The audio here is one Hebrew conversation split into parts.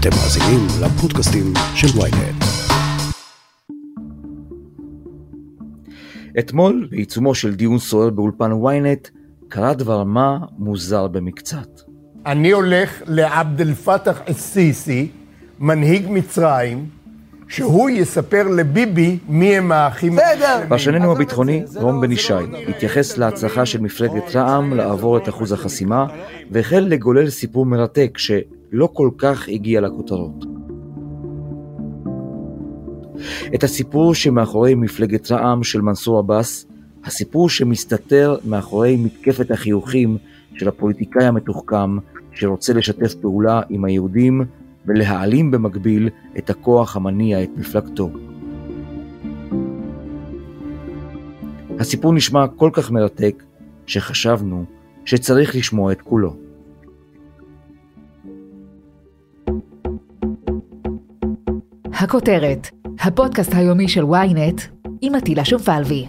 אתם מאזינים לפודקאסטים של ויינט. אתמול, בעיצומו של דיון סוער באולפן ynet, קרה דבר מה מוזר במקצת. אני הולך לעבד אל פתח א-סיסי, מנהיג מצרים, שהוא יספר לביבי מי הם האחים... בסדר. פרשננו הביטחוני, רום בן ישי, התייחס להצלחה של מפלגת רע"מ לעבור את אחוז החסימה, והחל לגולל סיפור מרתק שלא כל כך הגיע לכותרות. את הסיפור שמאחורי מפלגת רע"מ של מנסור עבאס, הסיפור שמסתתר מאחורי מתקפת החיוכים של הפוליטיקאי המתוחכם שרוצה לשתף פעולה עם היהודים ולהעלים במקביל את הכוח המניע את מפלגתו. הסיפור נשמע כל כך מרתק, שחשבנו שצריך לשמוע את כולו. הכותרת, הפודקאסט היומי של ynet עם עטילה שומפלבי.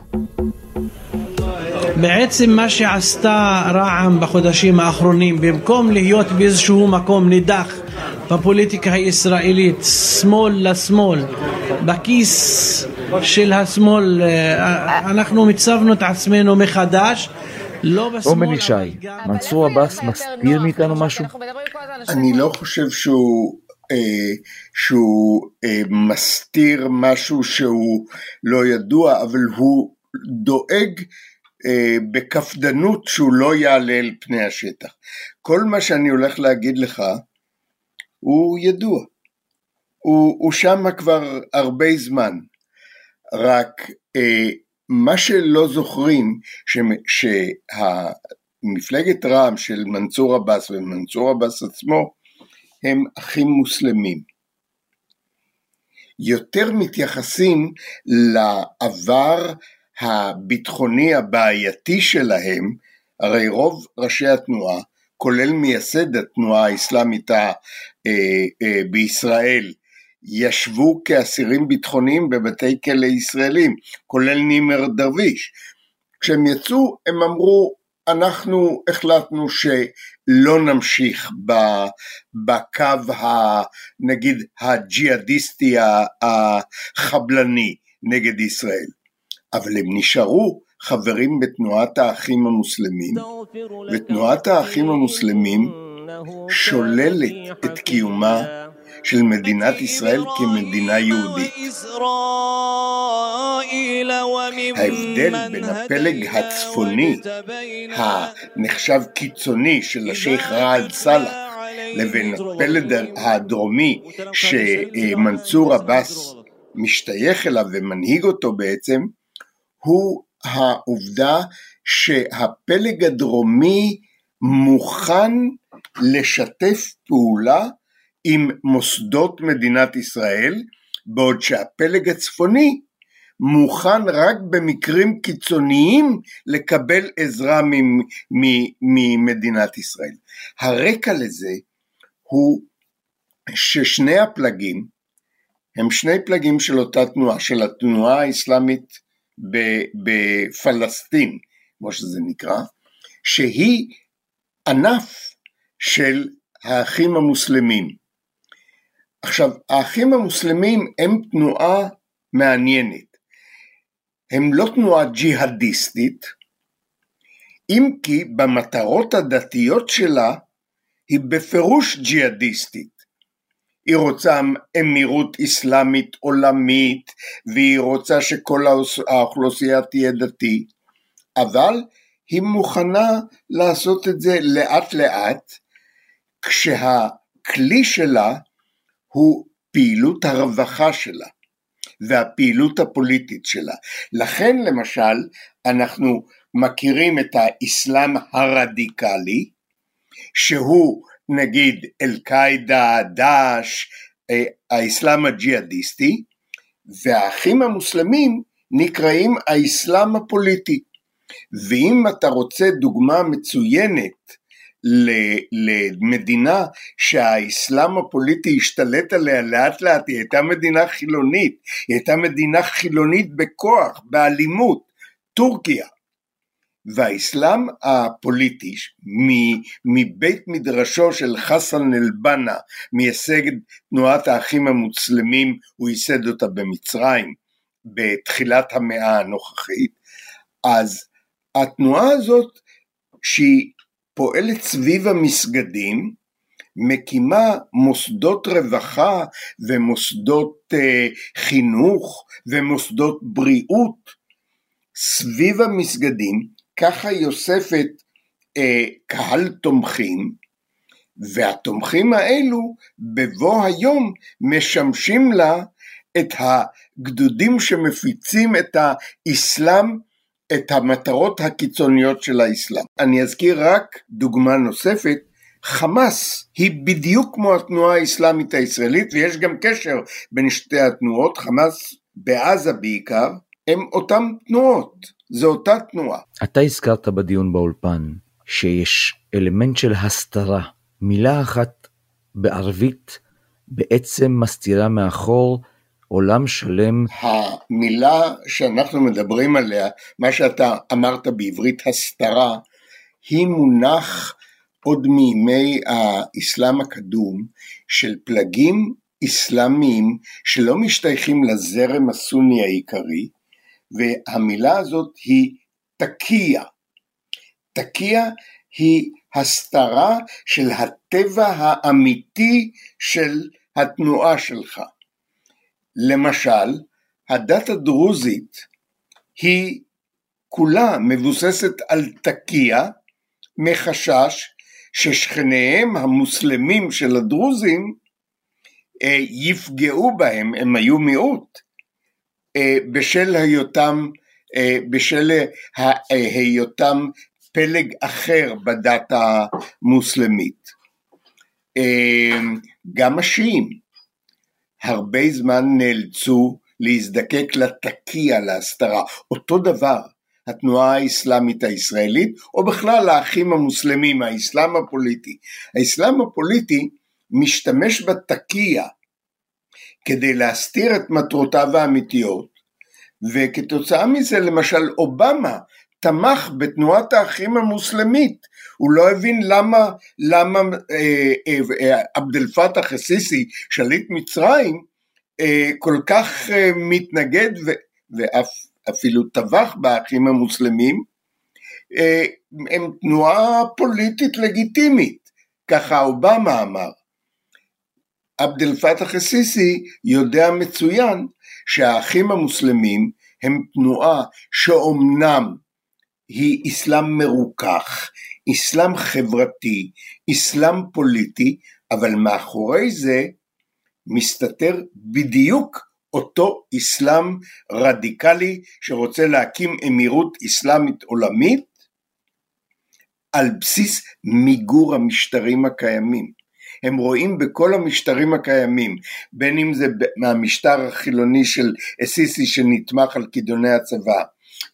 בעצם מה שעשתה רע"מ בחודשים האחרונים, במקום להיות באיזשהו מקום נידח בפוליטיקה הישראלית, שמאל לשמאל, בכיס של השמאל, אה, אנחנו מיצבנו את עצמנו מחדש. לא בשמאל, רום בן ישי, מנסור עבאס מסתיר מאיתנו משהו? אני לא חושב שהוא, שהוא אה, מסתיר משהו שהוא לא ידוע, אבל הוא דואג אה, בקפדנות שהוא לא יעלה אל פני השטח. כל מה שאני הולך להגיד לך הוא ידוע. הוא, הוא שם כבר הרבה זמן. רק אה, מה שלא זוכרים, שמפלגת רע"מ של מנסור עבאס ומנסור עבאס עצמו הם אחים מוסלמים. יותר מתייחסים לעבר הביטחוני הבעייתי שלהם, הרי רוב ראשי התנועה, כולל מייסד התנועה האסלאמית אה, אה, בישראל, ישבו כאסירים ביטחוניים בבתי כלא ישראלים, כולל נימר דרוויש. כשהם יצאו הם אמרו אנחנו החלטנו שלא נמשיך בקו ה... נגיד הג'יהאדיסטי החבלני נגד ישראל, אבל הם נשארו חברים בתנועת האחים המוסלמים, ותנועת האחים המוסלמים שוללת את קיומה של מדינת ישראל כמדינה יהודית. ההבדל בין הפלג הצפוני הנחשב קיצוני של השייח ראאד סאלח לבין הפלג הדרומי שמנסור עבאס משתייך אליו ומנהיג אותו בעצם, הוא העובדה שהפלג הדרומי מוכן לשתף פעולה עם מוסדות מדינת ישראל, בעוד שהפלג הצפוני מוכן רק במקרים קיצוניים לקבל עזרה ממדינת ישראל. הרקע לזה הוא ששני הפלגים הם שני פלגים של אותה תנועה, של התנועה האסלאמית בפלסטין, כמו שזה נקרא, שהיא ענף של האחים המוסלמים. עכשיו, האחים המוסלמים הם תנועה מעניינת. הם לא תנועה ג'יהאדיסטית, אם כי במטרות הדתיות שלה היא בפירוש ג'יהאדיסטית. היא רוצה אמירות אסלאמית עולמית, והיא רוצה שכל האוכלוסייה תהיה דתית, אבל היא מוכנה לעשות את זה לאט לאט, כשהכלי שלה הוא פעילות הרווחה שלה והפעילות הפוליטית שלה. לכן למשל אנחנו מכירים את האסלאם הרדיקלי, שהוא נגיד אל-קאעידה, דאעש, אה, האסלאם הג'יהאדיסטי, והאחים המוסלמים נקראים האסלאם הפוליטי. ואם אתה רוצה דוגמה מצוינת למדינה שהאסלאם הפוליטי השתלט עליה לאט לאט, היא הייתה מדינה חילונית, היא הייתה מדינה חילונית בכוח, באלימות, טורקיה. והאסלאם הפוליטי מבית מדרשו של חסן אל-בנה, מייסד תנועת האחים המוסלמים, הוא ייסד אותה במצרים בתחילת המאה הנוכחית, אז התנועה הזאת שהיא פועלת סביב המסגדים, מקימה מוסדות רווחה ומוסדות אה, חינוך ומוסדות בריאות סביב המסגדים, ככה היא אוספת אה, קהל תומכים, והתומכים האלו בבוא היום משמשים לה את הגדודים שמפיצים את האסלאם, את המטרות הקיצוניות של האסלאם. אני אזכיר רק דוגמה נוספת, חמאס היא בדיוק כמו התנועה האסלאמית הישראלית ויש גם קשר בין שתי התנועות, חמאס בעזה בעיקר, הם אותן תנועות, זו אותה תנועה. אתה הזכרת בדיון באולפן שיש אלמנט של הסתרה, מילה אחת בערבית בעצם מסתירה מאחור עולם שלם. המילה שאנחנו מדברים עליה, מה שאתה אמרת בעברית הסתרה, היא מונח עוד מימי האסלאם הקדום של פלגים אסלאמיים שלא משתייכים לזרם הסוני העיקרי, והמילה הזאת היא תקיע. תקיע היא הסתרה של הטבע האמיתי של התנועה שלך. למשל, הדת הדרוזית היא כולה מבוססת על תקיע מחשש ששכניהם המוסלמים של הדרוזים אה, יפגעו בהם, הם היו מיעוט, אה, בשל היותם, אה, בשל היותם פלג אחר בדת המוסלמית. גם השיעים הרבה זמן נאלצו להזדקק לתקיע להסתרה, אותו דבר התנועה האסלאמית הישראלית, או בכלל האחים המוסלמים, האסלאם הפוליטי. האסלאם הפוליטי משתמש בתקיע כדי להסתיר את מטרותיו האמיתיות, וכתוצאה מזה למשל אובמה תמך בתנועת האחים המוסלמית, הוא לא הבין למה, למה אה, אה, אה, עבד אל פתאח א-סיסי, שליט מצרים, אה, כל כך אה, מתנגד ו, ואף אפילו טבח באחים המוסלמים, אה, הם תנועה פוליטית לגיטימית, ככה אובמה אמר. עבד אל פתאח א-סיסי יודע מצוין שהאחים המוסלמים הם תנועה שאומנם היא אסלאם מרוכך, אסלאם חברתי, אסלאם פוליטי, אבל מאחורי זה מסתתר בדיוק אותו אסלאם רדיקלי שרוצה להקים אמירות אסלאמית עולמית על בסיס מיגור המשטרים הקיימים. הם רואים בכל המשטרים הקיימים, בין אם זה מהמשטר החילוני של א-סיסי שנתמך על כידוני הצבא,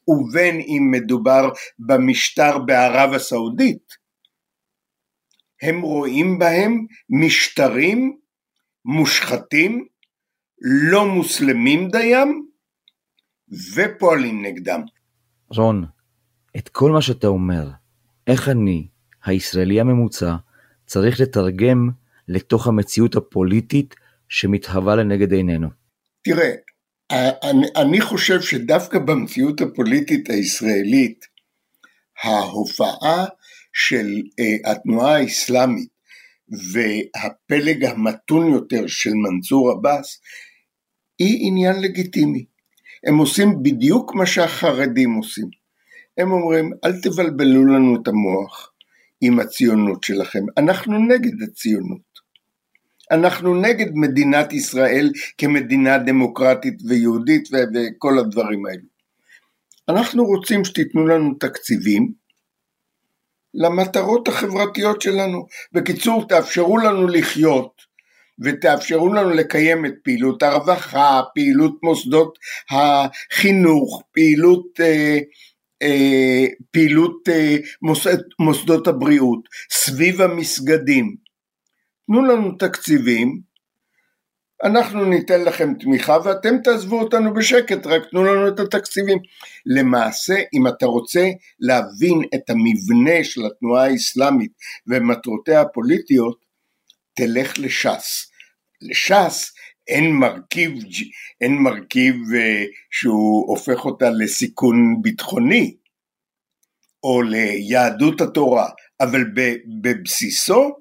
ובין אם מדובר במשטר בערב הסעודית, הם רואים בהם משטרים מושחתים לא מוסלמים דיים ופועלים נגדם. רון, את כל מה שאתה אומר, איך אני, הישראלי הממוצע, צריך לתרגם לתוך המציאות הפוליטית שמתהווה לנגד עינינו? תראה, אני, חושב שדווקא במציאות הפוליטית הישראלית, ההופעה של uh, התנועה האסלאמית והפלג המתון יותר של מנסור עבאס היא עניין לגיטימי. הם עושים בדיוק מה שהחרדים עושים. הם אומרים, אל תבלבלו לנו את המוח עם הציונות שלכם, אנחנו נגד הציונות. אנחנו נגד מדינת ישראל כמדינה דמוקרטית ויהודית וכל הדברים האלו. אנחנו רוצים שתיתנו לנו תקציבים למטרות החברתיות שלנו. בקיצור, תאפשרו לנו לחיות ותאפשרו לנו לקיים את פעילות הרווחה, פעילות מוסדות החינוך, פעילות, אה, אה, פעילות אה, מוסד, מוסדות הבריאות, סביב המסגדים. תנו לנו תקציבים אנחנו ניתן לכם תמיכה ואתם תעזבו אותנו בשקט, רק תנו לנו את התקציבים. למעשה, אם אתה רוצה להבין את המבנה של התנועה האסלאמית ומטרותיה הפוליטיות, תלך לש"ס. לש"ס אין מרכיב, אין מרכיב אה, שהוא הופך אותה לסיכון ביטחוני או ליהדות התורה, אבל בבסיסו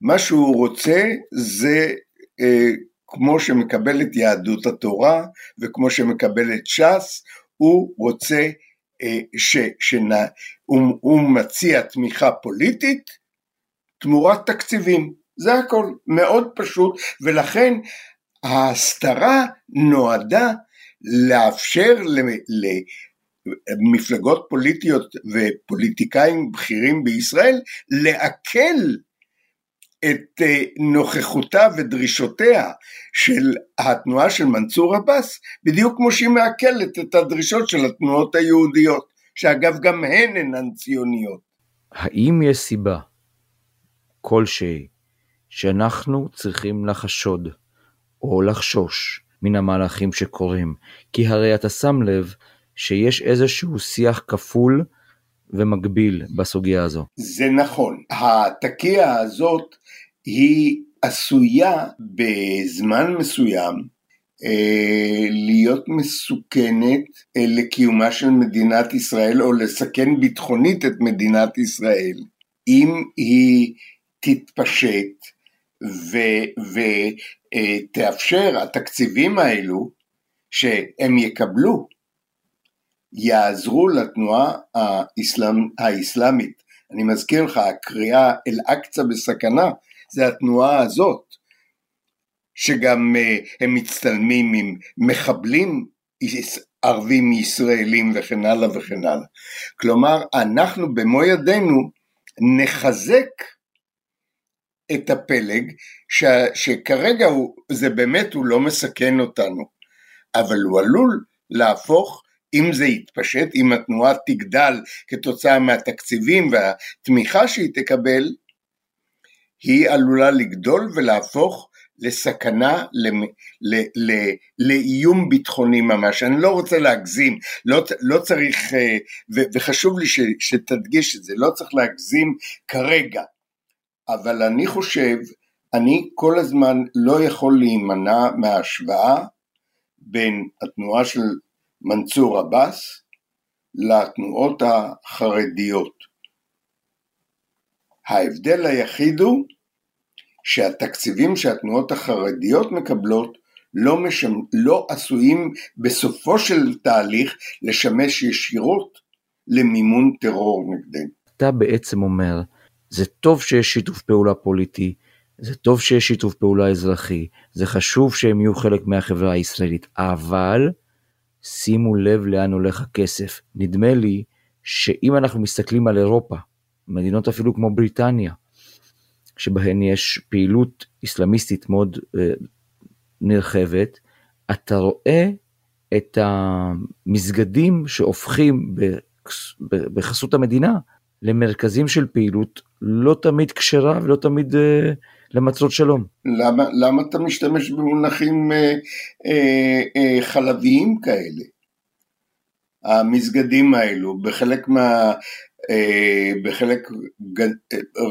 מה שהוא רוצה זה אה, כמו שמקבל את יהדות התורה וכמו שמקבל את ש"ס, הוא רוצה אה, שהוא מציע תמיכה פוליטית תמורת תקציבים. זה הכל מאוד פשוט, ולכן ההסתרה נועדה לאפשר למפלגות פוליטיות ופוליטיקאים בכירים בישראל לעכל את אה, נוכחותה ודרישותיה של התנועה של מנסור עבאס, בדיוק כמו שהיא מעכלת את הדרישות של התנועות היהודיות, שאגב גם הן אינן ציוניות. האם יש סיבה כלשהי שאנחנו צריכים לחשוד או לחשוש מן המהלכים שקורים, כי הרי אתה שם לב שיש איזשהו שיח כפול ומקביל בסוגיה הזו. זה נכון. התקיע הזאת היא עשויה בזמן מסוים אה, להיות מסוכנת אה, לקיומה של מדינת ישראל או לסכן ביטחונית את מדינת ישראל אם היא תתפשט ותאפשר אה, התקציבים האלו שהם יקבלו יעזרו לתנועה האסלאמ, האסלאמית. אני מזכיר לך, הקריאה אל-אקצא בסכנה זה התנועה הזאת, שגם uh, הם מצטלמים עם מחבלים ערבים ישראלים וכן הלאה וכן הלאה. כלומר, אנחנו במו ידינו נחזק את הפלג, ש, שכרגע הוא, זה באמת, הוא לא מסכן אותנו, אבל הוא עלול להפוך אם זה יתפשט, אם התנועה תגדל כתוצאה מהתקציבים והתמיכה שהיא תקבל, היא עלולה לגדול ולהפוך לסכנה, ל, ל, ל, לאיום ביטחוני ממש. אני לא רוצה להגזים, לא, לא צריך, אה, וחשוב לי ש, שתדגיש את זה, לא צריך להגזים כרגע, אבל אני חושב, אני כל הזמן לא יכול להימנע מההשוואה בין התנועה של מנסור עבאס לתנועות החרדיות. ההבדל היחיד הוא שהתקציבים שהתנועות החרדיות מקבלות לא, משמ... לא עשויים בסופו של תהליך לשמש ישירות למימון טרור נגדנו. אתה בעצם אומר, זה טוב שיש שיתוף פעולה פוליטי, זה טוב שיש שיתוף פעולה אזרחי, זה חשוב שהם יהיו חלק מהחברה הישראלית, אבל שימו לב לאן הולך הכסף. נדמה לי שאם אנחנו מסתכלים על אירופה, מדינות אפילו כמו בריטניה, שבהן יש פעילות אסלאמיסטית מאוד אה, נרחבת, אתה רואה את המסגדים שהופכים בחסות המדינה למרכזים של פעילות לא תמיד כשרה ולא תמיד אה, למטרות שלום. למה, למה אתה משתמש במונחים אה, אה, אה, חלביים כאלה? המסגדים האלו, בחלק, מה, אה, בחלק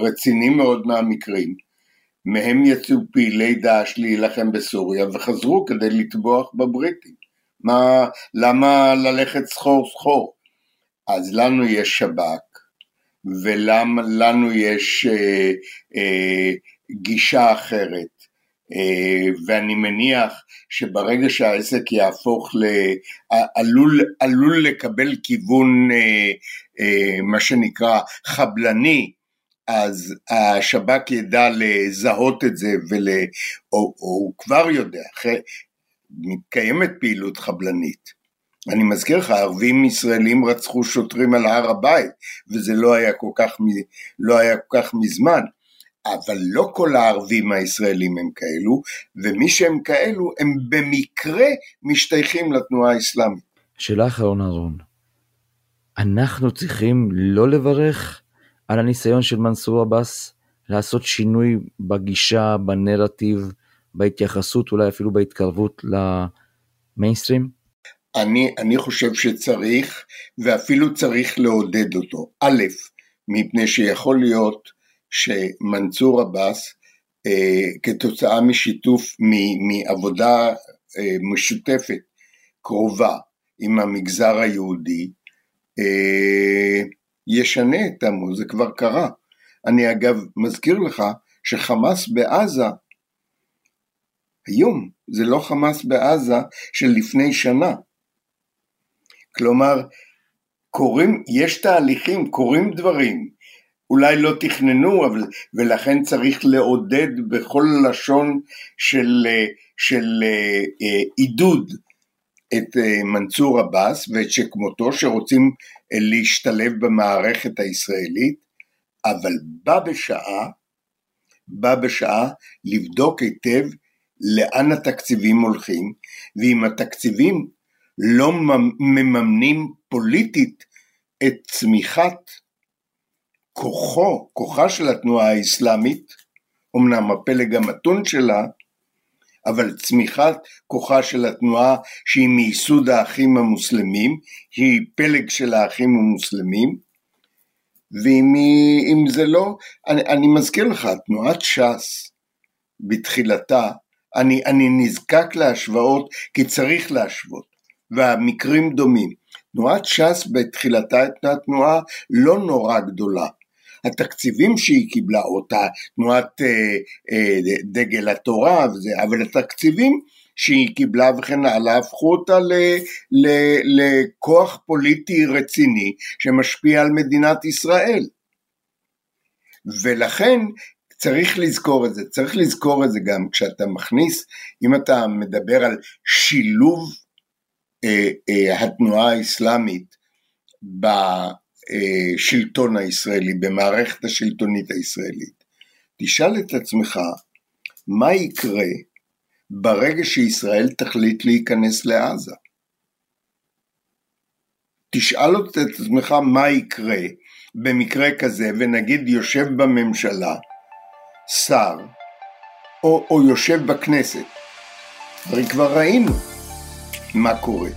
רציני מאוד מהמקרים, מהם יצאו פעילי דאעש להילחם בסוריה וחזרו כדי לטבוח בבריטים. מה, למה ללכת סחור סחור? אז לנו יש שב"כ, ולנו יש אה, אה, גישה אחרת. אה, ואני מניח שברגע שהעסק יהפוך ל... עלול, עלול לקבל כיוון אה, אה, מה שנקרא חבלני, אז השב"כ ידע לזהות את זה, ול... או, או הוא כבר יודע, אחרי... מתקיימת פעילות חבלנית. אני מזכיר לך, ערבים ישראלים רצחו שוטרים על הר הבית, וזה לא היה כל כך, לא היה כל כך מזמן. אבל לא כל הערבים הישראלים הם כאלו, ומי שהם כאלו הם במקרה משתייכים לתנועה האסלאמית. שאלה אחרונה רון, אנחנו צריכים לא לברך על הניסיון של מנסור עבאס לעשות שינוי בגישה, בנרטיב, בהתייחסות, אולי אפילו בהתקרבות למיינסטרים? אני, אני חושב שצריך, ואפילו צריך לעודד אותו. א', מפני שיכול להיות שמנסור עבאס, אה, כתוצאה משיתוף, מ, מעבודה אה, משותפת, קרובה, עם המגזר היהודי, אה, ישנה את עמו, זה כבר קרה. אני אגב מזכיר לך שחמאס בעזה, היום, זה לא חמאס בעזה של לפני שנה. כלומר, קורים, יש תהליכים, קורים דברים, אולי לא תכננו, אבל, ולכן צריך לעודד בכל לשון של, של אה, עידוד את אה, מנסור עבאס ואת שכמותו שרוצים אה, להשתלב במערכת הישראלית, אבל בה בשעה, בה בשעה לבדוק היטב לאן התקציבים הולכים, ואם התקציבים לא מממנים פוליטית את צמיחת כוחו, כוחה של התנועה האסלאמית, אמנם הפלג המתון שלה, אבל צמיחת כוחה של התנועה שהיא מייסוד האחים המוסלמים, היא פלג של האחים המוסלמים, ואם זה לא, אני, אני מזכיר לך, תנועת ש"ס בתחילתה, אני, אני נזקק להשוואות כי צריך להשוות, והמקרים דומים. תנועת ש"ס בתחילתה הייתה תנועה לא נורא גדולה, התקציבים שהיא קיבלה, אותה תנועת אה, אה, דגל התורה וזה, אבל התקציבים שהיא קיבלה וכן הלאה, הפכו אותה ל, ל, לכוח פוליטי רציני שמשפיע על מדינת ישראל. ולכן צריך לזכור את זה, צריך לזכור את זה גם כשאתה מכניס, אם אתה מדבר על שילוב אה, אה, התנועה האסלאמית בשלטון הישראלי, במערכת השלטונית הישראלית. תשאל את עצמך, מה יקרה ברגע שישראל תחליט להיכנס לעזה? תשאל את עצמך מה יקרה במקרה כזה, ונגיד יושב בממשלה שר, או, או יושב בכנסת. הרי כבר ראינו מה קורה.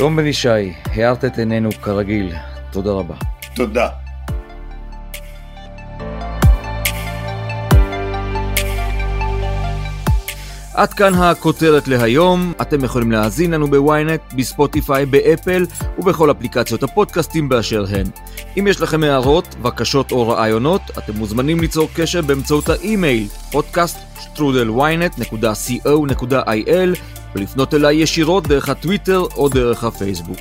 רום בן ישי, הארת את עינינו כרגיל. תודה רבה. תודה. עד כאן הכותרת להיום, אתם יכולים להאזין לנו בוויינט, בספוטיפיי, באפל ובכל אפליקציות הפודקאסטים באשר הן. אם יש לכם הערות, בקשות או רעיונות, אתם מוזמנים ליצור קשר באמצעות האימייל podcaststrudelynet.co.il ולפנות אליי ישירות דרך הטוויטר או דרך הפייסבוק.